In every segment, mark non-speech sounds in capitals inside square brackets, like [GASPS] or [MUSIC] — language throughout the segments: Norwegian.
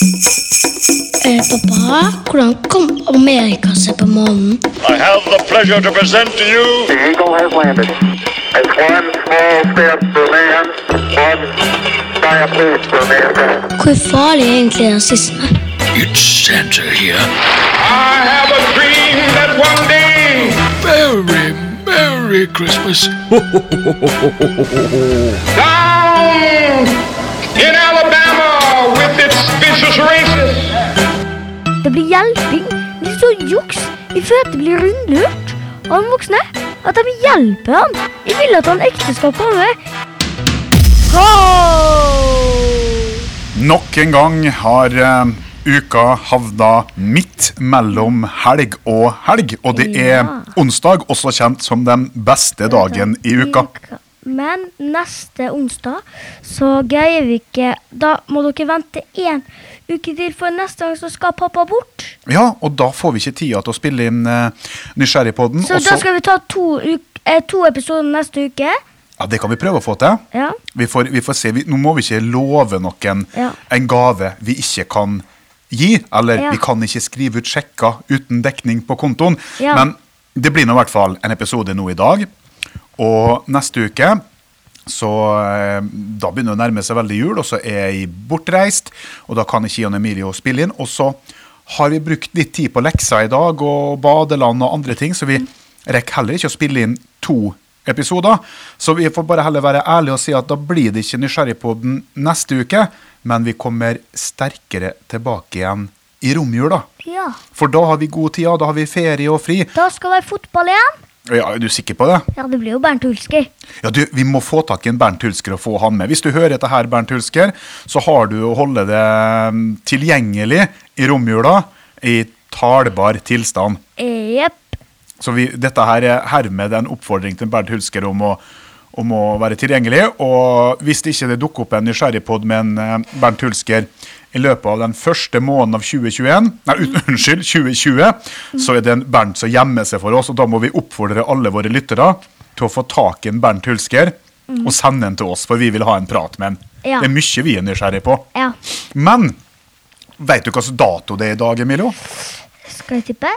Eh, pappa, hvordan kom Amerika seg på månen? I have the pleasure to present to you The Eagle has landed. It's one small step for man, one giant leap for mankind. Hvor farlig er egentlig rasisme? It's Santa here. I have a dream that one day Merry, Merry Christmas. [LAUGHS] Det blir hjelping. Hvis så juks. Vi føler at det blir rundlurt av de voksne. At de hjelper han. Jeg vil at han ekte skal komme. Go! Nok en gang har uh, uka havna midt mellom helg og helg. Og det er Ja. onsdag, også kjent som den beste dagen i uka. Men neste onsdag så greier vi ikke Da må dere vente én uke til, for neste gang så skal pappa bort. Ja, og da får vi ikke tida til å spille inn uh, Nysgjerrigpodden. Så da skal vi ta to, eh, to episoder neste uke. Ja, Det kan vi prøve å få til. Ja. Vi får, vi får se. Vi, nå må vi ikke love noen Ja. en gave vi ikke kan gi. Eller Ja. vi kan ikke skrive ut sjekker uten dekning på kontoen. Ja. Men det blir nå i hvert fall en episode nå i dag. Og neste uke så eh, Da begynner det å nærme seg veldig jul, og så er jeg bortreist. Og da kan ikke Jan Emilio spille inn. Og så har vi brukt litt tid på lekser i dag, og badeland og andre ting, så vi rekker heller ikke å spille inn to episoder. Så vi får bare heller være ærlige og si at da blir det ikke Nysgjerrigpodden neste uke, men vi kommer sterkere tilbake igjen i romjula. ja. For da har vi god tid, da har vi ferie og fri. Da skal det være fotball igjen. Ja, Er du sikker på det? Ja, det blir jo Bernt Hulsker. Ja, du, Vi må få tak i en Bernt Hulsker og få han med. Hvis du hører dette her, Bernt Hulsker, så har du å holde det mm, tilgjengelig i romjula i talbar tilstand. Jepp. Så vi, dette her er hermed en oppfordring til Bernt Hulsker om å, om å være tilgjengelig. Og hvis det ikke dukker opp en nysgjerrigpod med en eh, Bernt Hulsker i løpet av den første måneden av 2021, nei, [LAUGHS] unnskyld, 2020, så er det en Bernt som gjemmer seg for oss. Og da må vi oppfordre alle våre lyttere til å få tak i en Bernt Hulsker og sende den til oss, for vi vil ha en prat med han. Ja. Det er mye vi er nysgjerrig på. Ja. Men veit du hvilken dato det er i dag, Emilio? Skal jeg tippe?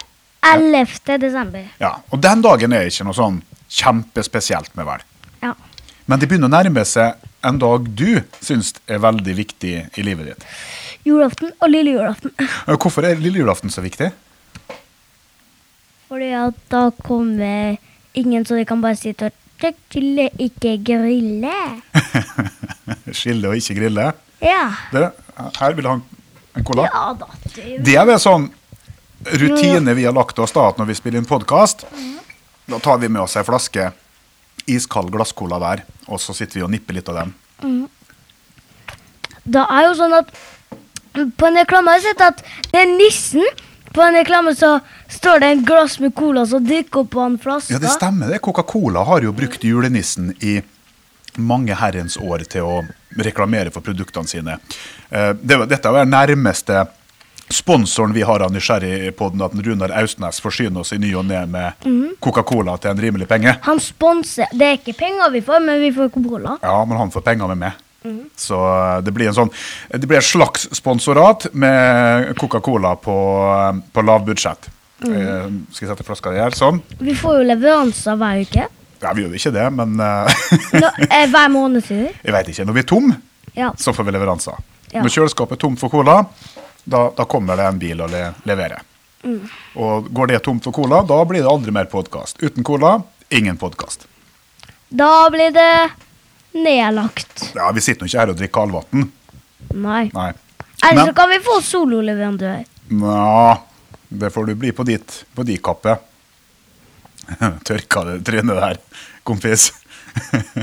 11. desember. Ja, og den dagen er ikke noe sånn kjempespesielt med vel. Ja. Men det begynner å nærme seg en dag du syns er veldig viktig i livet ditt. Julaften og lille julaften. Eh, Hvorfor er lille julaften så viktig? Fordi at da kommer ingen så de kan bare sitte og skille, ikke grille. [LAUGHS] Skille og ikke grille. Ja. Det, her vil du ha en- en cola. Ja da. Det, Det er vel sånn rutine vi har lagt oss da, at når vi spiller inn podkast. Da tar vi med oss ei flaske iskald glasscola hver, og så sitter vi og nipper litt av den. da er jo sånn at på en reklame har jeg sett at det er nissen. På en reklame så står det en glass med cola som drikker opp av en flaske. Ja, det stemmer det. Coca-Cola har jo brukt julenissen i mange herrens år til å reklamere for produktene sine. Eh, dette er den nærmeste sponsoren vi har av Nysgjerrigpodden, at Runar Austnes forsyner oss i ny og ne med Coca-Cola til en rimelig penge. Han sponser. Det er ikke penger vi får, men vi får Coca-Cola. Ja, men han får penger med meg. Så eh, det blir en sånn Det blir et slags sponsorat med Coca-Cola på, eh, på lavbudsjett. Mm. Skal jeg sette flaska her? Sånn. Vi får jo leveranser hver uke. Ja, vi gjør jo ikke det, men eh, Nå, eh, hver måned, sier vi. [LAUGHS] jeg veit ikke. Når vi er tom, Ja. så får vi leveranser. Ja. Når kjøleskapet er tomt for cola, da, da kommer det en bil og le leverer. Mm. Og går det tomt for cola, da blir det aldri mer podkast. Uten cola, ingen podkast. Da blir det nedlagt. Ja, vi sitter nå ikke her og drikker kaldvann. Nei. Nei. Eller så kan vi få sololeverandør. Nja, det får du bli på ditt på di kappe. [LAUGHS] Tørka det trynet der, kompis. [LAUGHS]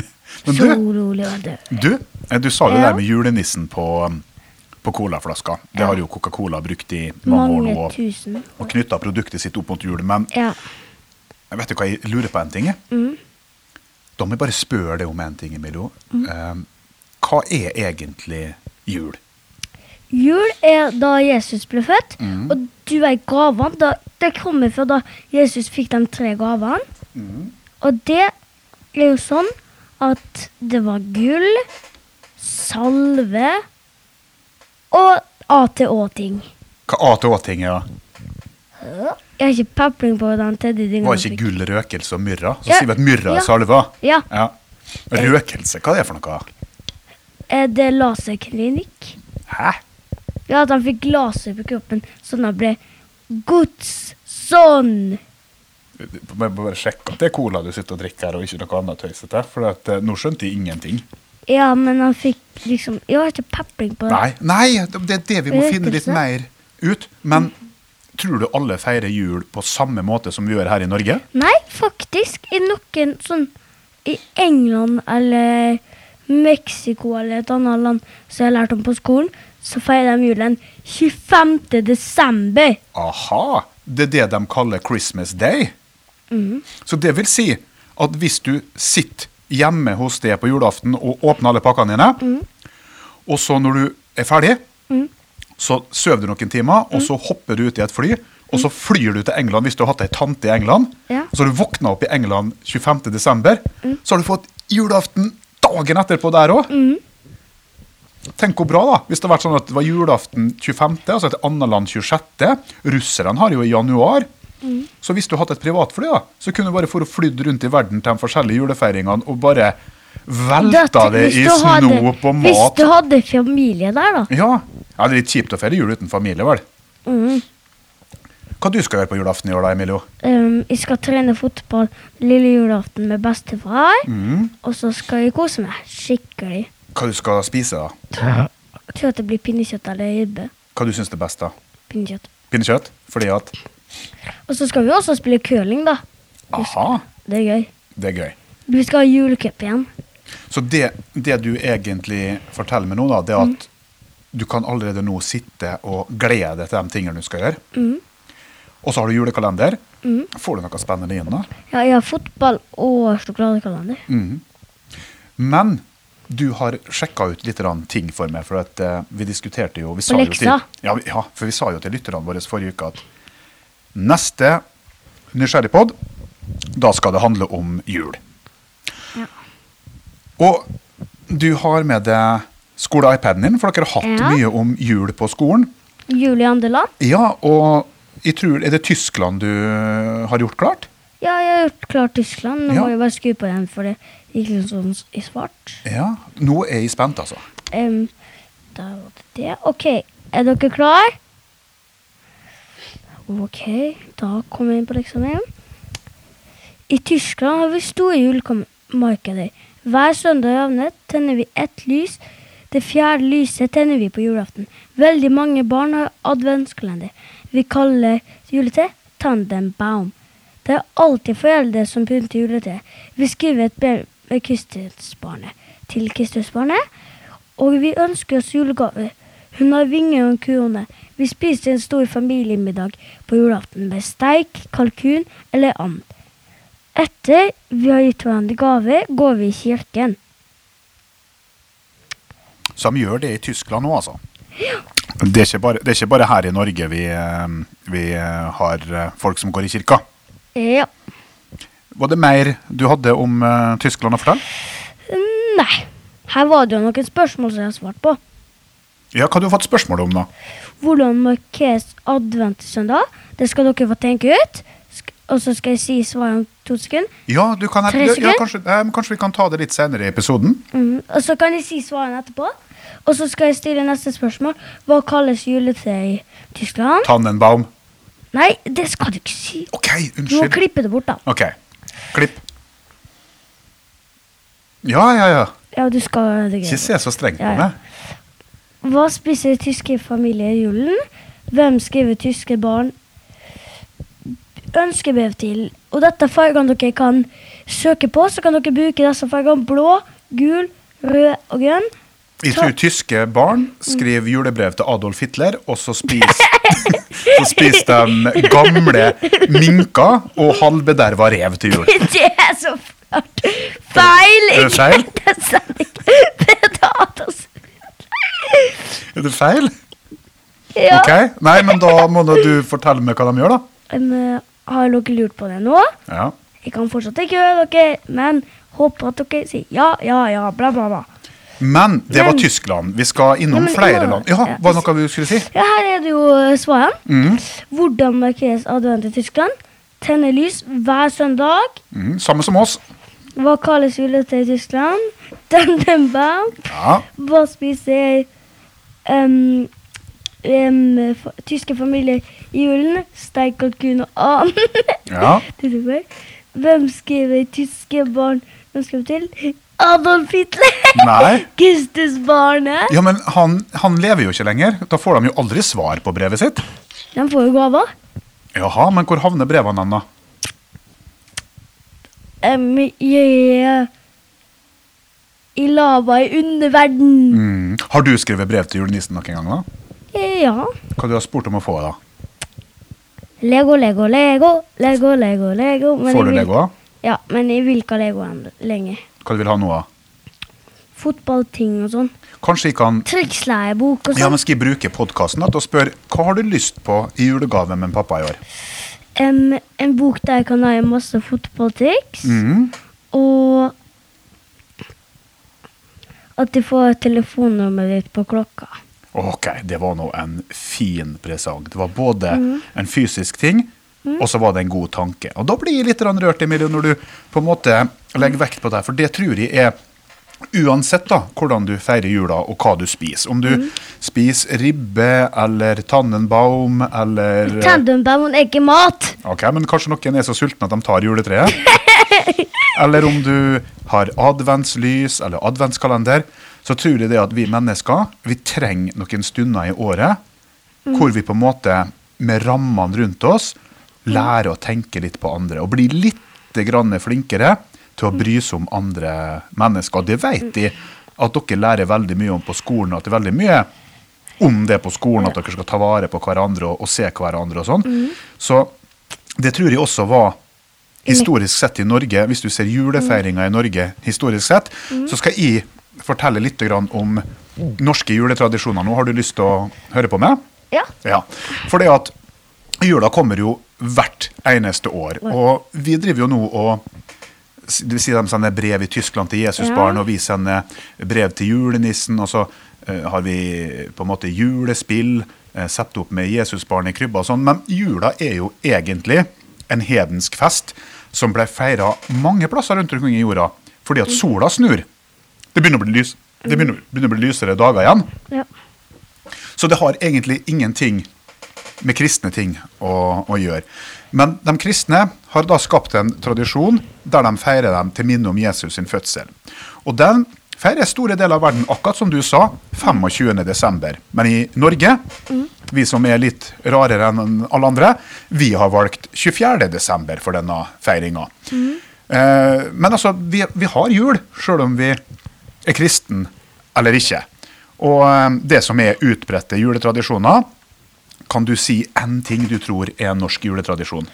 Men du, Sololeverandør. du, eh, du sa jo det Ja. der med julenissen på, um, på colaflaska. Det har jo Coca-Cola brukt i mange, år nå. og-. Og knytta produktet sitt opp mot jul. Men Ja. vet du hva jeg lurer på en ting? Mm. Da må jeg bare spørre deg om en ting, Emilio. Eh, hva er egentlig jul? Jul er da Jesus ble født, Mm. og du vet gavene. Det kommer fra da Jesus fikk de tre gavene. Mm. Og det er jo sånn at det var gull, salve og A-til-Å-ting. Hva A til Å-ting er? Jeg har ikke pepling på den teddy. Var ikke gull røkelse og myrra? Så Ja. sier vi at myrra er salva. Ja. Ja. Røkelse, hva er det for noe? Er det laserklinikk? Hæ? Ja, at han fikk laser på kroppen, sånn at han ble Guds sånn. Du må bare sjekke at det er cola du sitter og drikker her, og ikke noe annet tøysete. For at, eh, nå skjønte jeg ingenting. Ja, men han fikk liksom Jeg har ikke pepling på det. Nei, nei, det er det vi må finne litt mer ut. Men tror du alle feirer jul på samme måte som vi gjør her i Norge? Nei, faktisk. I noen sånn I England eller Mexico eller et annet land som jeg har lært om på skolen, så feirer de julen 25. desember. Aha! Det er det de kaller Christmas Day. Mhm. Så det vil si at hvis du sitter hjemme hos deg på julaften og åpner alle pakkene dine, mm. og så når du er ferdig, så sover du noen timer, og Mhm. så hopper du ut i et fly, og så flyr du til England hvis du har hatt ei tante i England. Ja. Så har du våkna opp i England 25. desember, Mhm. så har du fått julaften dagen etterpå der òg. Mhm. Tenk hvor bra, da. Hvis det hadde vært sånn at det var julaften 25., altså et annet land 26. Russerne har jo i januar. Mm. Så hvis du hadde et privatfly, da, så kunne du bare for å flydd rundt i verden til de forskjellige julefeiringene og bare velta det i snop og Hvis du hadde familie der, da. Ja. Ja, det er litt kjipt å feire jul uten familie, vel. Mm. Hva du skal gjøre på julaften i år, da, Emilio? Um, jeg skal trene fotball lille julaften med bestefar. Mm. Og så skal jeg kose meg skikkelig. Hva du skal spise, da? Jeg tror at det blir pinnekjøtt eller ribbe. Hva du syns er best, da? Pinnekjøtt. Pinnekjøtt? Fordi at Og så skal vi også spille curling, da. Aha, Det er gøy. det er gøy. Vi skal ha julecup igjen. Så det, det du egentlig forteller meg nå, da, det er at du kan allerede nå sitte og glede deg til de tingene du skal gjøre. Mm. Og så har du julekalender. Får du noe spennende inn da? Ja, jeg har fotball og sjokoladekalender. Men du har sjekka ut litt ting for meg, for at uh, vi diskuterte jo vi sa jo til, ja, ja, for vi sa jo til lytterne våre forrige uke at neste Nysgjerrigpod, da skal det handle om jul. Ja. Og du har med deg skole-iPaden din, for dere har hatt Ja. mye om jul på skolen. Jul i andre land. Ja, og jeg tror, er det Tyskland du har gjort klart? Ja, jeg har gjort klart Tyskland. Nå Ja. må jeg bare skru på den, for det gikk litt sånn i svart. Ja, nå er jeg spent, altså. Um, da var det det. OK, er dere klar? OK, da kommer jeg inn på leksamen. I Tyskland har vi store julemarkeder. Hver søndag i advent tenner vi ett lys. Det fjerde lyset tenner vi på julaften. Veldig mange barn har adventskalender. Vi kaller juletre Tandembaum. Det er alltid foreldre som pynter juletreet. Vi skriver et brev med Kristusbarnet til Kristusbarnet, og vi ønsker oss julegave. Hun har vinger og en krone. Vi spiser en stor familiemiddag på julaften med steik, kalkun eller and. Etter vi har gitt hverandre gaver, går vi i kirken. Så de gjør det i Tyskland òg, altså. Det er, bare, det er ikke bare her i Norge vi, eh, vi eh, har eh, folk som går i kirka. Ja. Var det mer du hadde om uh, Tyskland å fortelle? Nei. Her var det jo noen spørsmål som jeg har svart på. Ja, Hva har du fått spørsmål om, da? Hvordan markeres adventssøndag? Det skal dere få tenke ut. Og så skal jeg si svaret om to sekunder. Ja, du kan, Tre ja, kanskje, eh, kanskje vi kan ta det litt senere i episoden? Mm, Og så kan jeg si svarene etterpå. Og så skal jeg stille neste spørsmål. Hva kalles juletre i Tyskland? Tannenbaum. Nei, det skal du ikke si. OK, unnskyld. Du må klippe det bort, da. OK. Klipp. Ja, ja, ja. Ja, du skal det Ikke se så strengt på meg. Hva spiser tyske familier i julen? Hvem skriver tyske barn ønskebrev til? Og dette er fargene dere kan søke på, så kan dere bruke disse fargene blå, gul, rød og grønn. Jeg tror tyske barn skriver julebrev til Adolf Hitler, og så spiser, [LAUGHS] så spiser de gamle minker og halvbederva rev til jul. [LAUGHS] Det er så fælt! Feil! Er det feil? Det er. Det feil? Ja. Ok, Nei, men da må du fortelle meg hva de gjør, da. Um, har dere lurt på det nå? Ja. Jeg kan fortsatt ikke høre dere, men håper at dere sier ja, ja, ja, bla, bla, bla. Men det var Tyskland. Vi skal innom Ja, flere land. Ja. Var det noe du skulle si? Ja, her er det jo eh, svarene. Mhm. Hvordan markeres advent i Tyskland? Tenne lys hver søndag. Mm, samme som oss. Hva kalles julete i Tyskland? [LAUGHS] Dandenbaum. Ja. Hva spiser um, um, tyske familier i julen? Steik, kalkun og annen. ja. [LAUGHS] Hvem skriver tyske barn skrev til? Adolf Hitler! Nei. [LAUGHS] Kristusbarnet! Ja, men han, han lever jo ikke lenger. Da får de jo aldri svar på brevet sitt. De får jo gaver. Jaha, men hvor havner brevene hans, da? Um, i, I lava i underverden. Mm. Har du skrevet brev til julenissen noen gang? da? Ja. Hva du har spurt om å få, da? Lego, Lego, Lego. Lego, Lego, Lego. Men Får du vil- Lego? Ja, men jeg vil ikke ha Lego lenge. Hva du vil ha nå? av? Fotballting og sånn. Kanskje jeg kan Triksleiebok og ja, sånn. men Skal jeg bruke podkasten til å spørre hva har du lyst på i julegave med pappa i år? Um, en bok der jeg kan ha masse fotballtriks. Mhm. Og at de får telefonnummeret ditt på klokka. Ok, det var nå en fin presang. Det var både Mhm. en fysisk ting, og så var det en god tanke. Og da blir jeg litt rørt, Emilie, når du på en måte legger vekt på det. For det tror jeg er Uansett da, hvordan du feirer jula og hva du spiser. Om du mm. spiser ribbe eller tannenbaum eller Tannenbaum er ikke mat! Ok, men kanskje noen er så sultne at de tar juletreet? [LAUGHS] eller om du har adventslys eller adventskalender, så tror jeg det at vi mennesker vi trenger noen stunder i året hvor vi på en måte med rammene rundt oss lærer å tenke litt på andre og bli litt grann flinkere til å bry seg om andre mennesker. Det vet de at dere lærer veldig mye om på skolen, at det er veldig mye om det på skolen, at dere skal ta vare på hverandre og, og se hverandre og sånn. Så det tror jeg også var historisk sett i Norge, hvis du ser julefeiringa i Norge historisk sett, så skal jeg fortelle litt grann om norske juletradisjoner. Nå har du lyst til å høre på meg? Ja. Ja. For det at jula kommer jo hvert eneste år, og vi driver jo nå og det vil si De sender brev i Tyskland til Jesusbarn, Ja. og vi sender brev til julenissen. Og så eh, har vi på en måte julespill, uh, satt opp med Jesusbarn i krybba og sånn. Men jula er jo egentlig en hedensk fest som ble feira mange plasser rundt omkring i jorda fordi at sola snur. Det begynner å bli, lys, det begynner, begynner å bli lysere dager igjen. ja. Så det har egentlig ingenting med kristne ting å, å gjøre. Men de kristne har da skapt en tradisjon der de feirer dem til minne om Jesus sin fødsel. Og den feirer store deler av verden, akkurat som du sa, 25. desember. Men i Norge, vi som er litt rarere enn alle andre, vi har valgt 24. desember for denne feiringa. Eh, men altså, vi, vi har jul, sjøl om vi er kristen eller ikke. Og eh, det som er utbredte juletradisjoner, kan du si én ting du tror er en norsk juletradisjon?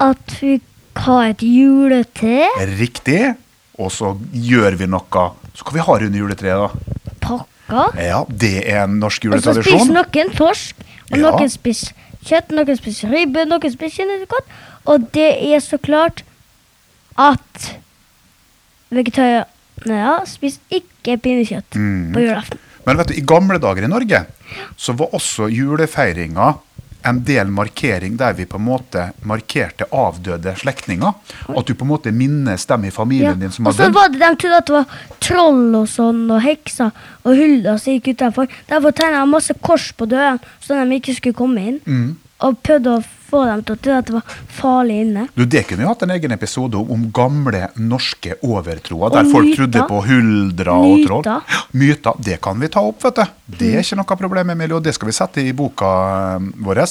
At vi har et juletre. Riktig. Og så gjør vi noe Så hva vi har under juletreet, da? Pakka. Ja, det er en norsk juletradisjon. Og så spiser noen torsk, og Ja. noen spiser kjøtt, noen spiser ribbe, noen spiser kinnekott. Og det er så klart at vegetarianere spiser ikke pinnekjøtt Mm. på julaften. Men vet du, i gamle dager i Norge så var også julefeiringa en del markering der vi på en måte markerte avdøde slektninger. At du på en måte minnes dem i familien din som Og så dødd. var det de trodde at det var troll og sånn, og hekser og hulder som gikk utenfor. Derfor tegna de masse kors på dørene, så de ikke skulle komme inn. Mm. Og prøvde å få dem til å tro at det var farlig inne. Du, Det kunne jo hatt en egen episode om, om gamle norske overtroer, der folk myter. trodde på huldra og troll. Myter. Ja, myter. Det kan vi ta opp, vet du. Det er ikke noe problem, Emilie, og det skal vi sette i boka eh, vår.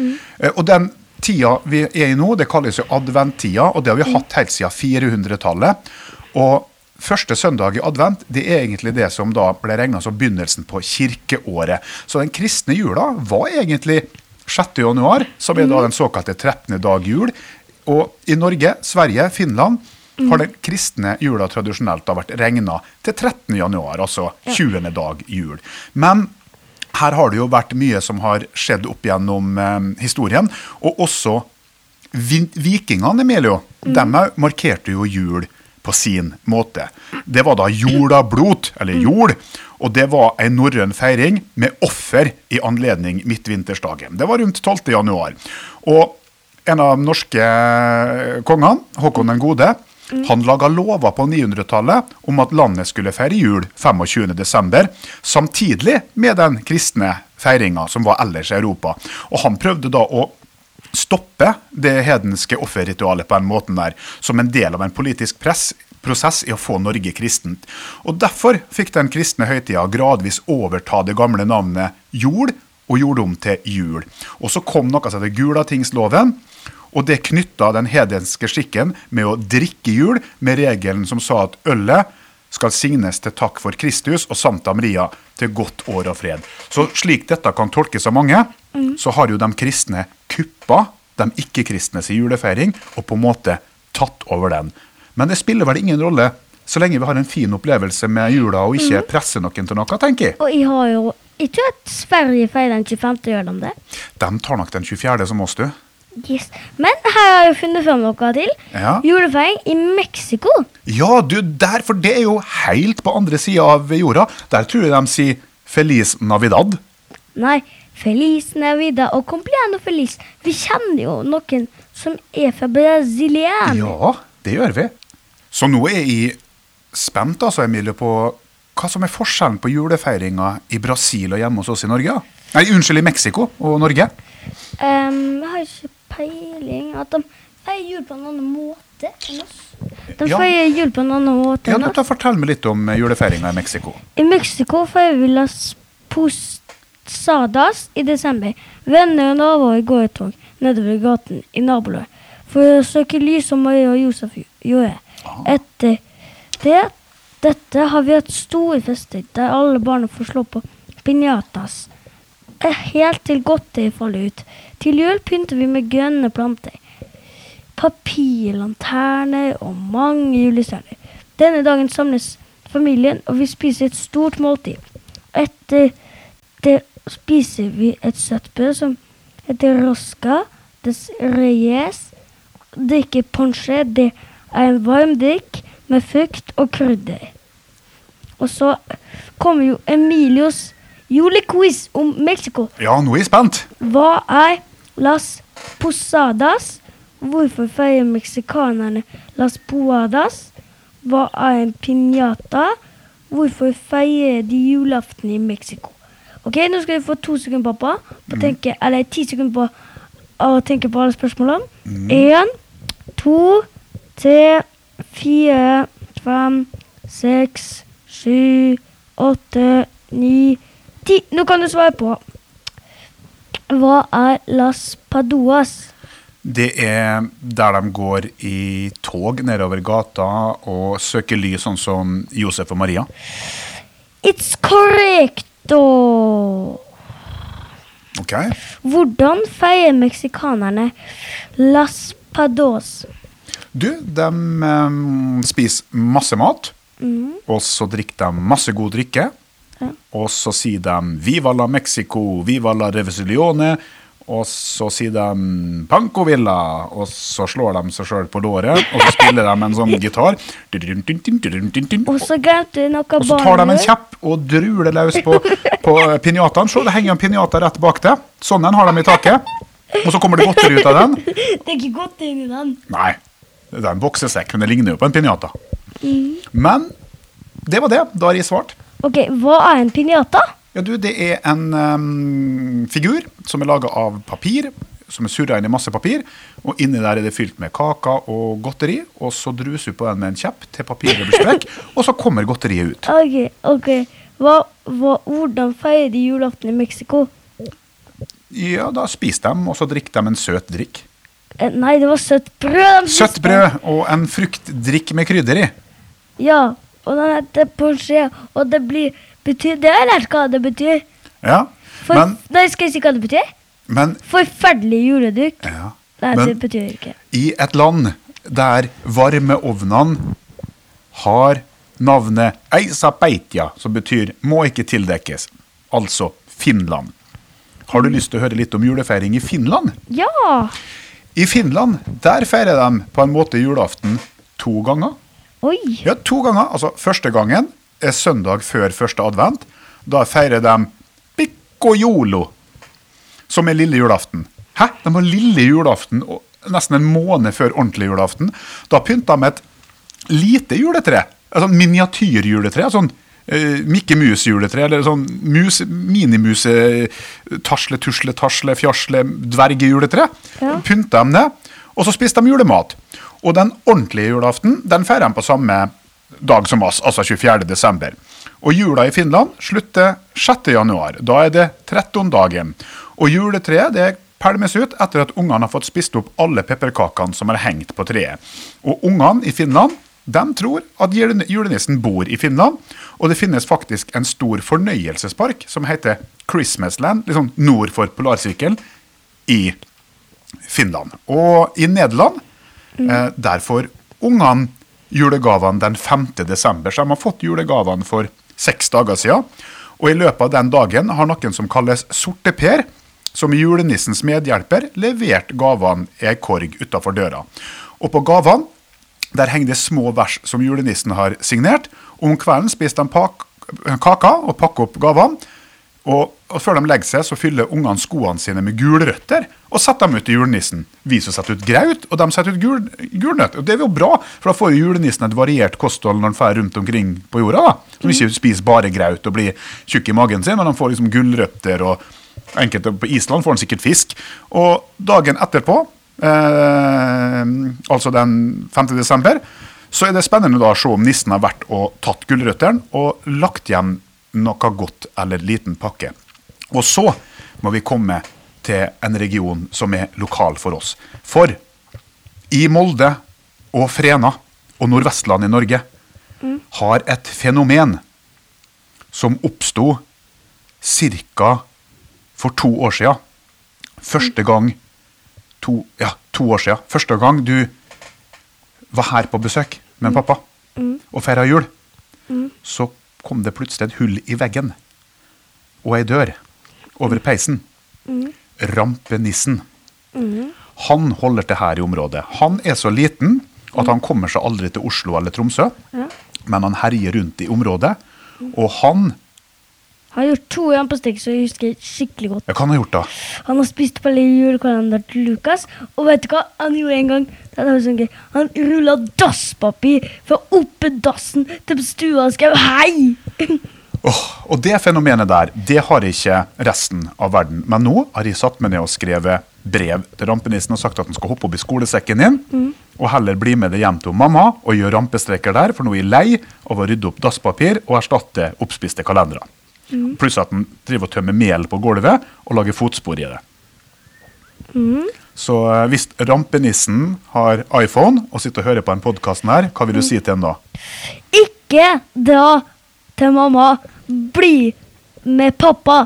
Mm. Og den tida vi er i nå, det kalles jo adventtida, og det har vi hatt helt siden 400-tallet. Og Første søndag i advent det er egentlig det som da ble regna som begynnelsen på kirkeåret. Så den kristne jula var egentlig 6. januar, som er da den såkalte 13. dag jul. Og i Norge, Sverige, Finland har den kristne jula tradisjonelt da vært regna til 13. januar, altså 20. dag jul. Men her har det jo vært mye som har skjedd opp gjennom eh, historien, og også vikingene, Emilio, de markerte jo jul på sin måte. Det var da jordablot, eller jord, og det var en norrøn feiring med offer i anledning midtvintersdagen. Det var rundt 12. januar. Og en av de norske kongene, Håkon den gode, han laga lover på 900-tallet om at landet skulle feire jul 25.12., samtidig med den kristne feiringa som var ellers i Europa. Og han prøvde da å stoppe det hedenske offerritualet på den måten der, som en del av en politisk press, prosess i å få Norge kristent. Og Derfor fikk den kristne høytida gradvis overta det gamle navnet jord, og gjorde om til jul. Og Så kom noe som heter Gulatingsloven, og det knytta den hedenske skikken med å drikke jul, med regelen som sa at ølet skal signes til takk for Kristus og Santa Maria til godt år og fred. Så slik dette kan tolkes av mange, så har jo de kristne kuppa de ikke-kristne sin julefeiring og på en måte tatt over den. Men det spiller vel ingen rolle så lenge vi har en fin opplevelse med jula og ikke presser noen til noe, tenker jeg. Og jeg har jo ikke at Sverige feirer den 25. gjør de det? De tar nok den 24. som oss, du. Yes. Men her har jeg funnet fram noe til. Ja. Julefeiring i Mexico. Ja, du, der, for det er jo helt på andre sida av jorda. Der tror jeg de sier Feliz Navidad. Nei, Feliz Navidad og Compliano Feliz. Vi kjenner jo noen som er fra Brasilien. Ja, det gjør vi. Så nå er jeg spent, altså, Emilie, på hva som er forskjellen på julefeiringa i Brasil og hjemme hos oss i Norge. Nei, unnskyld, i Mexico og Norge. Um, jeg har ikke peiling at de feirer jul på en annen måte enn oss. De Ja. feirer jul på en annen måte Ja, enn oss. da Fortell meg litt om eh, julefeiringa i Mexico. I Mexico feirer vi Las Posadas i desember. Venner og naboer går i tog nedover gaten i nabolaget for å søke lys som Maria og Josef gjorde. Etter det dette har vi hatt store fester der alle barna får slå på piñatas. Helt til godteri faller ut. Til jul pynter vi med grønne planter papirlanterner og mange julestjerner. Denne dagen samles familien, og vi spiser et stort måltid. Etter det spiser vi et søtt brød som heter rosca des reyes. Drikker ponche. Det er en varm drikk med frukt og krydder. Og så kommer jo Emilios julequiz om Mexico. Ja, nå er jeg spent. Hva er las posadas? Hvorfor feirer meksikanerne las poadas? Hva er en piñata? Hvorfor feirer de julaften i Mexico? Ok, Nå skal du få to sekunder, pappa. På å tenke, eller ti sekunder på å tenke på alle spørsmålene. Én, to, tre, fire, fem, seks, sju, åtte, ni, ti. Nå kan du svare på. Hva er Las Paduas? Det er der de går i tog nedover gata og søker ly, sånn som Josef og Maria. It's correcto! Ok? Hvordan feirer meksikanerne Las Pados? Du, de um, spiser masse mat, og så drikker de masse god drikke. Og så sier de 'Viva la Mexico', 'Viva la Revolucione'. Og så sier de 'Panco Villa', og så slår de seg sjøl på låret. Og så spiller de en sånn gitar. Og så glemte du noe Og så tar de en kjepp og druler løs på, på pinjataen. Se, det henger en pinjata rett bak det. Sånn en har de i taket. Og så kommer det godteri ut av den. [LAUGHS] Det er ikke godt inni den. Nei, det er en boksesekk, men det ligner jo på en pinjata. Mm. Men det var det. Da har jeg svart. Ok, hva er en piñata? Ja, du, Det er en um, figur som er laga av papir, som er surra inn i masse papir. Og inni der er det fylt med kaker og godteri. Og så druser du på den med en kjepp til papiret blir sprekk, [LAUGHS] og så kommer godteriet ut. Ok, ok. Hva, hva, hvordan feirer de julaften i Mexico? Ja, Da spiser de, og så drikker de en søt drikk. Eh, nei, det var søtt brød. Søtt brød og en fruktdrikk med krydder i. Ja, og den heter Porsche, og det blir betyr, Det har jeg lært hva det betyr. Ja, For, men, nei, skal jeg si hva det betyr? men, Forferdelig juleduk. ja. Nei, men det betyr det ikke. i et land der varmeovnene har navnet Eisapeitia, som betyr 'må ikke tildekkes', altså Finland. Har du lyst til å høre litt om julefeiring i Finland? Ja! I Finland der feirer de på en måte julaften to ganger. Oi. Ja, to ganger. Altså, første gangen er søndag før første advent. Da feirer de Piccojolo, som er lille julaften. Hæ? De har lille julaften nesten en måned før ordentlig julaften. Da pynter de et lite juletre. Et sånn miniatyrjuletre. Sånn uh, Mikke Mus-juletre. Eller sånn mus, minimuse tasle, tusle, tasle, fjasle, dvergejuletre. Ja. Pynter de det, og så spiser de julemat. Og den ordentlige julaften den feirer de på samme dag som oss, altså 24. desember. Og jula i Finland slutter 6. januar. Da er det 13 dagen. Og juletreet det pælmes ut etter at ungene har fått spist opp alle pepperkakene som er hengt på treet. Og ungene i Finland de tror at julenissen bor i Finland, og det finnes faktisk en stor fornøyelsespark som heter Christmasland, liksom nord for polarsirkelen, i Finland. Og i Nederland, eh, der ungene julegavene den 5. desember. Så de har fått julegavene for seks dager siden. Og i løpet av den dagen har noen som kalles Sorteper, som julenissens medhjelper, levert gavene i ei korg utafor døra. Og på gavene der henger det små vers som julenissen har signert. Om kvelden spiser de kaka og pakker opp gavene. Og, og før de legger seg, så fyller ungene skoene sine med gulrøtter og setter dem ut i julenissen. Vi som setter ut graut, og de setter ut gul, gulnøtt. Og det er jo bra, for da får jo julenissen et variert kosthold når han drar rundt omkring på jorda. da. Som ikke spiser bare graut og blir tjukk i magen sin, men han får liksom gulrøtter og enkelte På Island får han sikkert fisk. Og dagen etterpå, eh, altså den 5. desember, så er det spennende da å se om nissen har vært og tatt gulrøttene og lagt igjen noe godt eller liten pakke. Og så må vi komme til en region som er lokal for oss. For i Molde og Frena og Nordvestland i Norge har et fenomen som oppsto ca. for to år siden. Første gang to, ja, to år siden. Første gang du var her på besøk med pappa og feira jul, så kom det plutselig et hull i veggen og ei dør over peisen. Rampenissen. Han holder til her i området. Han er så liten at han kommer seg aldri til Oslo eller Tromsø, men han herjer rundt i området. Og han Han har gjort to rampestikk som jeg husker skikkelig godt. Ja, hva han har gjort da? Han har spist på julekalenderen til Lukas, og vet du hva han gjorde en gang? Sånn. Han rulla dasspapir fra oppe dassen til stua og skrev 'hei'! [LAUGHS] Oh, og det fenomenet der, det har ikke resten av verden. Men nå har jeg satt meg ned og skrevet brev til rampenissen og sagt at han skal hoppe opp i skolesekken din, og heller bli med det hjem til mamma og gjøre rampestreker der, for nå er jeg lei av å rydde opp dasspapir og erstatte oppspiste kalendere. Pluss at den driver og tømmer mel på gulvet og lager fotspor i det. Så eh, hvis rampenissen har iPhone og sitter og hører på den podkasten hva vil du si til han da? Ikke dra til mamma. Bli med pappa.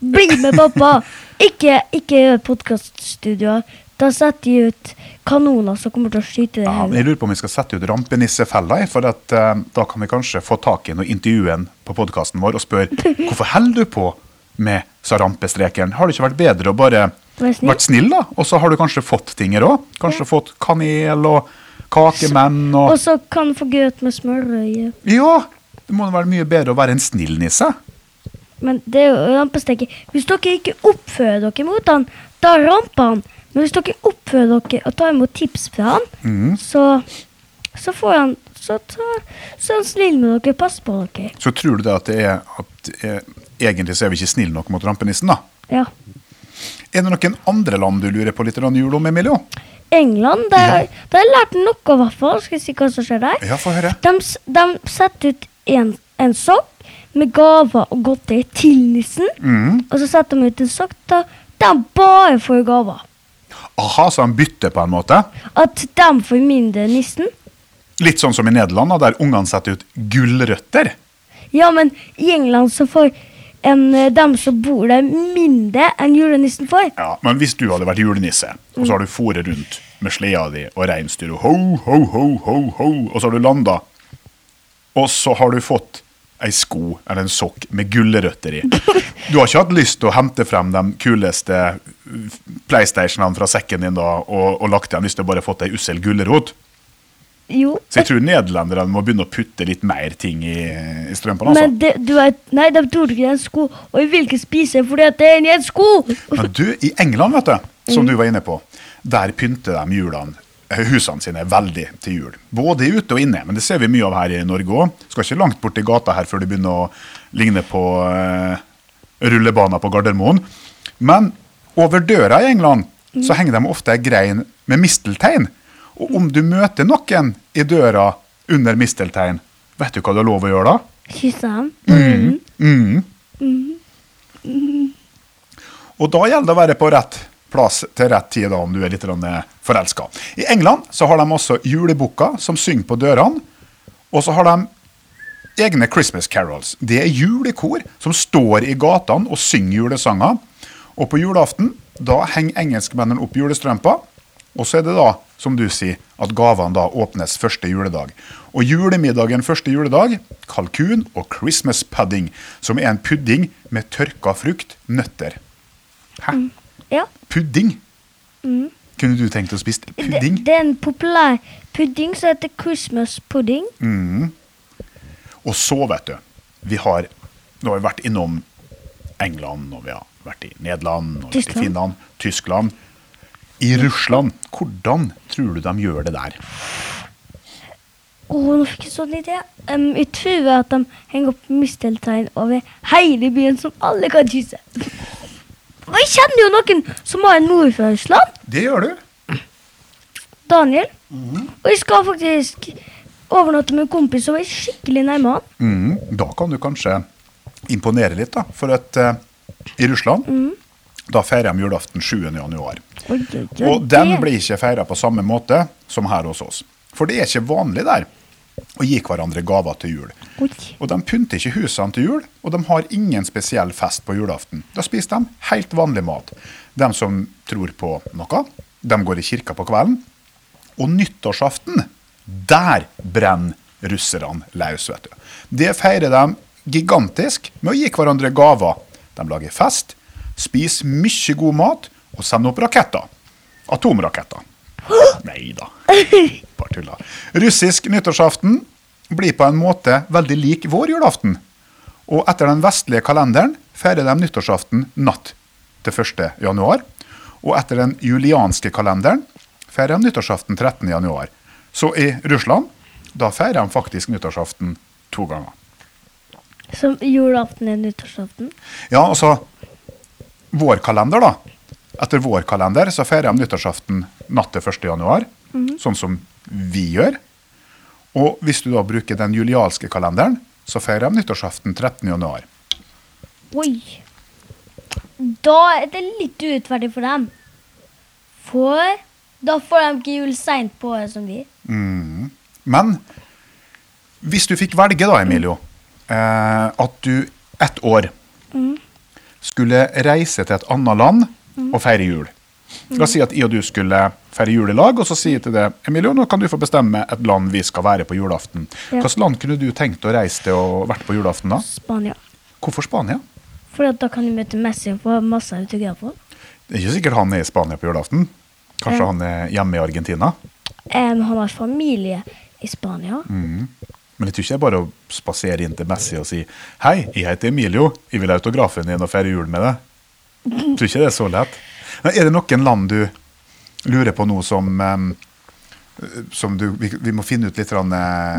Bli med pappa. [LAUGHS] Ikke, ikke gjør podkaststudioer. Da setter de ut kanoner som kommer til å skyte det Ja, hele. jeg lurer på om vi skal sette ut rampenissefella, for at, uh, da kan vi kanskje få tak i noe intervjuen på podkasten vår og spørre [LAUGHS] hvorfor holder du på med sa rampestrekeren? Har det ikke vært bedre å bare snill? vært snill, da? Og så har du kanskje fått ting her òg? Kanskje fått kanel og kakemenn og Og så kan du få grøt med smørøye. Ja! Det må være mye bedre å være en snill nisse. Men det er jo rampesteker. Hvis dere ikke oppfører dere mot han, da ramper han. Men hvis dere oppfører dere og tar imot tips fra han, mm. så, så får han så, tar, så er han snill med dere, passer på dere. Så tror du det at det er at eh, egentlig så er vi ikke snille nok mot rampenissen, da? Ja. Er det noen andre land du lurer på litt jul om, Emilio? England, der, der har jeg lært noe, i hvert fall. Skal jeg si hva som skjer der? Ja, få høre. De, de setter ut en, en sokk med gaver og godteri til nissen. Mm. Og så setter de ut en sokk der de bare får gaver. Aha, så han bytter på en måte? At de får mindre nissen. Litt sånn som i Nederland, der ungene setter ut gulrøtter. Ja, men i England så får en, eh, dem som bor der, mindre enn julenissen får. Ja, Men hvis du hadde vært julenisse, og så har du foret rundt med sleda di og reinsdyret ho, ho, ho, ho, ho, og så har du landa, og så har du fått ei sko eller en sokk med gulrøtter i. Du har ikke hatt lyst til å hente frem de kuleste PlayStationene fra sekken din da, og, og lagt igjen hvis du bare fått ei ussel gulrot? Jo. Så jeg tror nederlenderne må begynne å putte litt mer ting i, i strømpene. Altså. Men det, du vet, nei, de tror ikke det er en sko, og jeg vil ikke spise fordi at det er en sko. Men du, i England, vet du, som du var inne på, der pynter de julene, eh, husene sine veldig til jul. Både ute og inne, men det ser vi mye av her i Norge òg. Skal ikke langt bort i gata her før det begynner å ligne på uh, rullebaner på Gardermoen. Men over døra i England så henger de ofte ei grein med misteltein. Og om du møter noen i døra under misteltein, vet du hva du har lov å gjøre da? Kysse dem. Og da gjelder det å være på rett plass til rett tid da, om du er litt forelska. I England så har de også julebukker som synger på dørene. Og så har de egne Christmas carols. Det er julekor som står i gatene og synger julesanger. Og på julaften da henger engelskmennene opp julestrømper. Og så er det da, som du sier, at gavene da åpnes første juledag. Og julemiddagen første juledag, kalkun og Christmas pudding, som er en pudding med tørka frukt, nøtter. Hæ? Ja. Pudding? Kunne du tenkt å spise pudding? det er en populær pudding som heter Christmas pudding. Og så, vet du, vi har, nå har vi vært innom England, og vi har vært i Nederland, og vært i Tyskland. Finland, Tyskland. I Russland, hvordan tror du de gjør det der? Åh, nå fikk jeg sånn idé. Um, jeg tror at de henger opp misteltein over hele byen, som alle kan kysse. Og jeg kjenner jo noen som har en mor fra Russland. Det gjør du. Daniel. Og jeg skal faktisk overnatte med en kompis som er skikkelig nærme han. Mm, da kan du kanskje imponere litt, da. For at uh, i Russland, da feirer de julaften 7. januar. Oi, oi, oi, Og den blir ikke feira på samme måte som her hos oss. For det er ikke vanlig der å gi hverandre gaver til jul. Og de pynter ikke husene til jul, og de har ingen spesiell fest på julaften. Da spiser de helt vanlig mat. De som tror på noe, de går i kirka på kvelden. Og nyttårsaften, der brenner russerne løs, vet du. Det feirer de gigantisk med å gi hverandre gaver. De lager fest, spiser mye god mat og sender opp raketter. Atomraketter. [GASPS] Nei da. [LAUGHS] Bare tulla. Russisk nyttårsaften blir på en måte veldig lik vår julaften. Og etter den vestlige kalenderen feirer de nyttårsaften natt til 1. januar. Og etter den julianske kalenderen feirer de nyttårsaften 13. januar. Så i Russland, da feirer de faktisk nyttårsaften to ganger. Som julaften er nyttårsaften. Ja, altså Vår kalender, da. Etter vår kalender så feirer de nyttårsaften natt til 1. januar, sånn som vi gjør. Og hvis du da bruker den julialske kalenderen, så feirer de nyttårsaften 13. januar. Oi. Da er det litt urettferdig for dem. For da får de ikke jul seint på året som vi. Men hvis du fikk velge da, Emilio, eh, at du ett år skulle reise til et annet land og feire jul. La oss si at jeg og du skulle feire julelag, og så sier til deg, Emilio, nå kan du få bestemme et land vi skal være på julaften. Ja. Hvilket land kunne du tenkt å reise til og vært på julaften da? Spania. Hvorfor Spania? For da kan du møte Messi og få masse autografer. Det er ikke sikkert han er i Spania på julaften. Kanskje um, han er hjemme i Argentina. Um, han har familie i Spania. Men jeg tror ikke det er bare å spasere inn til Messi og si Hei, jeg heter Emilio, jeg vil ha autografen din og feire jul med deg. Jeg tror ikke det er så lett. Men er det noen land du lurer på noe som, som du, vi, vi må finne ut litt eh, om?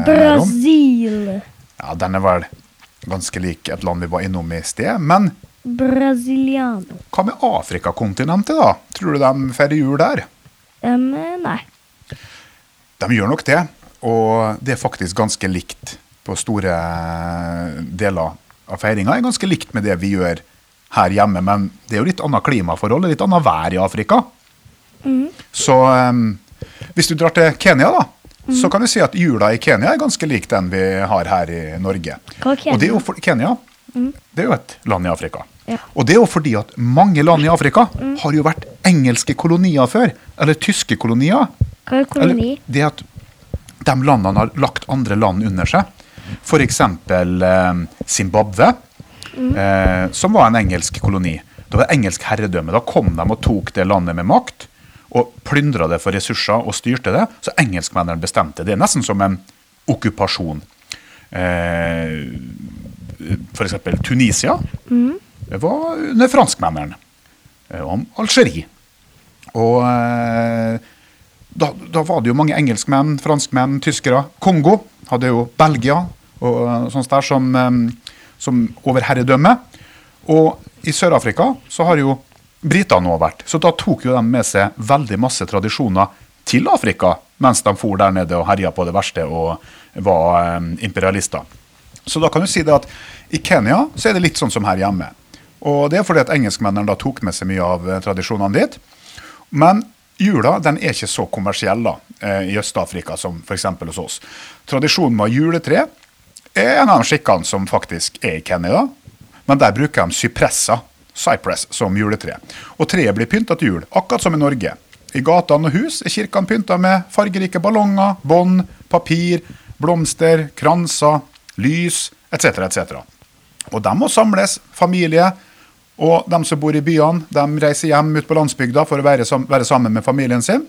Brasil. Ja, den er vel ganske lik et land vi var innom i sted. Men Brasiliano. hva med Afrikakontinentet, da? Tror du de feirer jul der? Um, nei. De gjør nok det, og det er faktisk ganske likt på store deler av feiringa. er ganske likt med det vi gjør her hjemme, men det er jo litt annet klimaforhold, litt annet vær i Afrika. Så um, hvis du drar til Kenya, da, så kan du si at jula i Kenya er ganske lik den vi har her i Norge. Og det er jo for, Kenya det er jo et land i Afrika. Ja. Og det er jo fordi at mange land i Afrika har jo vært engelske kolonier før, eller tyske kolonier. Hva er koloni? Eller, det at de landene har lagt andre land under seg. F.eks. Eh, Zimbabwe, eh, som var en engelsk koloni. Det var engelsk herredømme. Da kom de og tok det landet med makt. Og plyndra det for ressurser og styrte det. Så engelskmennene bestemte. Det er nesten som en okkupasjon. Eh, eksempel Tunisia. Det var under franskmennene. Om Og Algerie. Og eh, da, da var det jo mange engelskmenn, franskmenn, tyskere. Kongo hadde jo Belgia og eh, sånt der som, eh, som overherredømme. Og i Sør-Afrika så har jo britene òg vært. Så da tok jo de med seg veldig masse tradisjoner til Afrika mens de for der nede og herja på det verste og var eh, imperialister. Så da kan du si det at i Kenya så er det litt sånn som her hjemme. Og det er fordi at engelskmennene da tok med seg mye av eh, tradisjonene dit. Men jula den er ikke så kommersiell da, eh, i Øst-Afrika som f.eks. hos oss. Tradisjonen med juletre er en av de skikkene som faktisk er i Kenya. Men der bruker de sypresser, cypress, som juletre. Og treet blir pynta til jul, akkurat som i Norge. I gatene og hus er kirkene pynta med fargerike ballonger, bånd, papir, blomster, kranser, lys etc. etc. Og de må samles, familie. Og de som bor i byene, de reiser hjem ut på landsbygda for å være, sam være sammen med familien sin.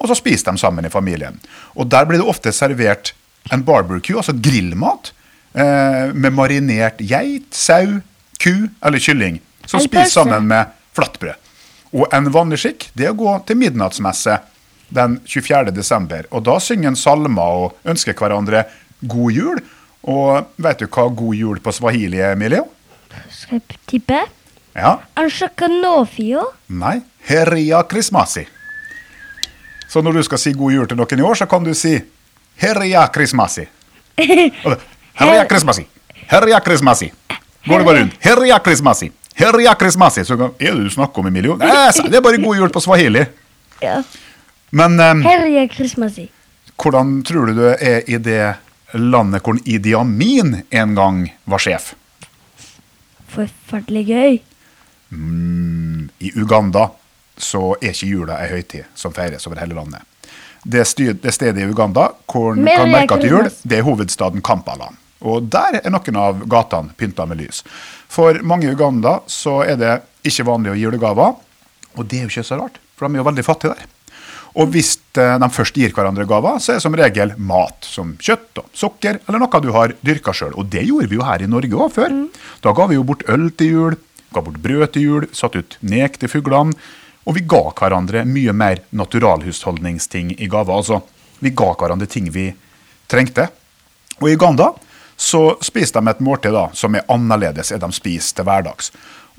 Og så spiser de sammen i familien. Og der blir det ofte servert en barbecue, altså grillmat, eh, med marinert geit, sau, ku eller kylling, som spiser sammen med flatbrød. Og en vanlig skikk det er å gå til midnattsmesse den 24. desember. Og da synger en salmer og ønsker hverandre god jul. Og vet du hva god jul på swahili er, Emilio? Skal jeg tippe? Ja. Anshakanofio. Nei. Heria krismasi. Så når du skal si god jul til noen i år, så kan du si Heria krismasi. [LAUGHS] Heria krismasi. Heria krismasi. Går du bare rundt. Heria Christmasi. Så kan, er det du snakker om, Emilio? Nei, det er bare god jul på swahili. Ja. Men um, hvordan tror du det er i det landet hvor Idi Amin en gang var sjef? Forferdelig gøy. I Uganda så er ikke jula ei høytid som feires over hele landet. Det, styr, det stedet i Uganda hvor en kan merke at jul, det er hovedstaden Kampala. Og der er noen av gatene pynta med lys. For mange i Uganda så er det ikke vanlig å gi julegaver. Og det er jo ikke så rart, for de er jo veldig fattige der. Og hvis eh, de først gir hverandre gaver, så er det som regel mat, som kjøtt og sukker, eller noe du har dyrka sjøl. Og det gjorde vi jo her i Norge òg før. Da ga vi jo bort øl til jul, ga bort brød til jul, satt ut nek til fuglene. Og vi ga hverandre mye mer naturalhusholdningsting i gaver. Altså, vi ga hverandre ting vi trengte. Og i Uganda så spiser de et måltid da, som er annerledes enn de spiser til hverdags.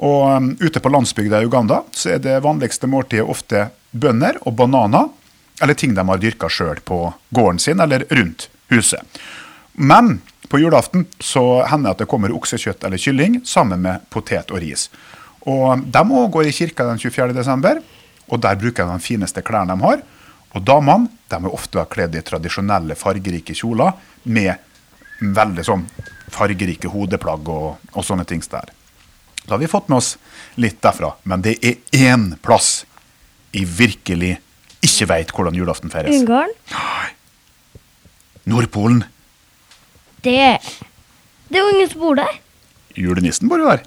Og um, ute på landsbygda i Uganda så er det vanligste måltidet ofte bønner og bananer, eller ting de har dyrka sjøl på gården sin eller rundt huset. Men på julaften så hender det at det kommer oksekjøtt eller kylling sammen med potet og ris. Og de òg går i kirka den 24. desember, og der bruker de de fineste klærne de har. Og damene de er ofte kledd i tradisjonelle fargerike kjoler med veldig sånn fargerike hodeplagg og, og sånne ting der. Da har vi fått med oss litt derfra, men det er én plass jeg virkelig ikke veit hvordan julaften feires. Ungarn. Nei. Nordpolen. Det Det er jo ingen som bor der. Julenissen bor jo der.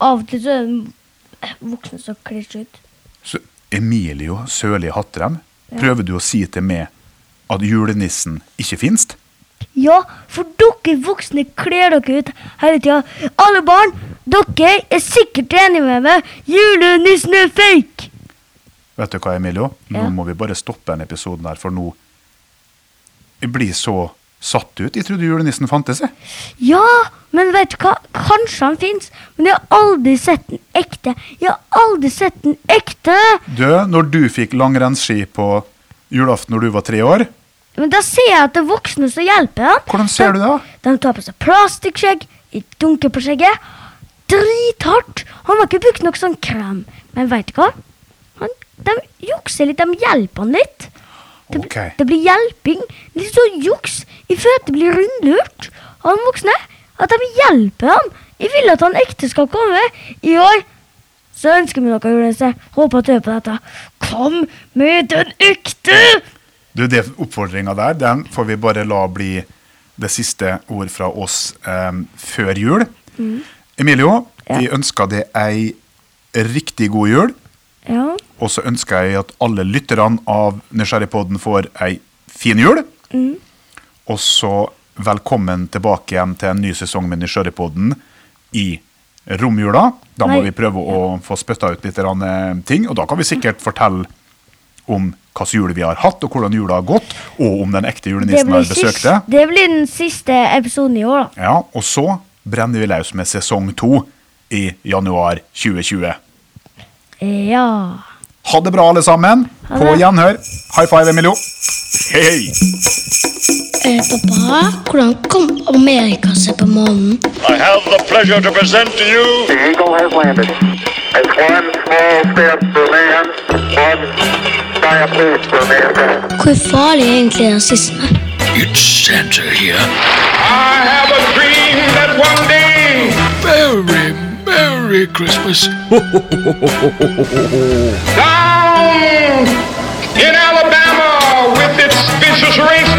Av og til så er den voksne som kler seg ut. Så Emilio Sørli Hattrem, prøver du å si til meg at julenissen ikke finnes? Ja, for dere voksne kler dere ut hele tida. Alle barn, dere er sikkert enige med meg. Julenissen er fake! Vet du hva, Emilio? Nå Ja. må vi bare stoppe denne episoden her, for nå Jeg blir så satt ut. Jeg trodde julenissen fantes, jeg. Ja, men vet du hva? Kanskje han fins, men jeg har aldri sett den ekte. Jeg har aldri sett den ekte! Du, når du fikk langrennsski på julaften når du var tre år, Men da ser jeg at det er voksne som hjelper han. hvordan ser du det? De tar på seg plastikkskjegg, de dunker på skjegget. Drithardt! Han har ikke brukt noe sånn krem. Men veit du hva? Han, de jukser litt, de hjelper han litt. Det, okay. Det blir hjelping. Litt sånn juks. i føler at det blir rundlurt av de voksne. At de hjelper han. Jeg vil at han ekte skal komme. I år så ønsker vi noe, Jonas. Håper at du hører på dette. Kom med den ekte! Du, det Oppfordringa der den får vi bare la bli det siste ord fra oss um, før jul. Emilio, Ja. vi ønsker deg ei riktig god jul. Ja. Og så ønsker jeg at alle lytterne av Nysgjerrigpodden får ei fin jul. Og så velkommen tilbake igjen til en ny sesong med Nysgjerrigpodden i romjula. Da må Nei. vi prøve å få spytta ut litt eh, ting, og da kan vi sikkert fortelle om hvilken jul vi har hatt, og hvordan jula har gått, og om den ekte julenissen har besøkt deg. det. det blir den siste episoden i år, da. Ja, og så brenner vi løs med sesong to i januar 2020. Ja. Ha det bra, alle sammen. På gjenhør. High five, Emilio. Hei! Eh, pappa, hvordan kom Amerika seg på månen? I have the pleasure to present to you The Eagle has landed. It's one small step for man, one giant leap for mankind. Hvor farlig er egentlig rasisme? It's Santa here. I have a dream that one day Merry, Merry Christmas. down in Alabama with its vicious race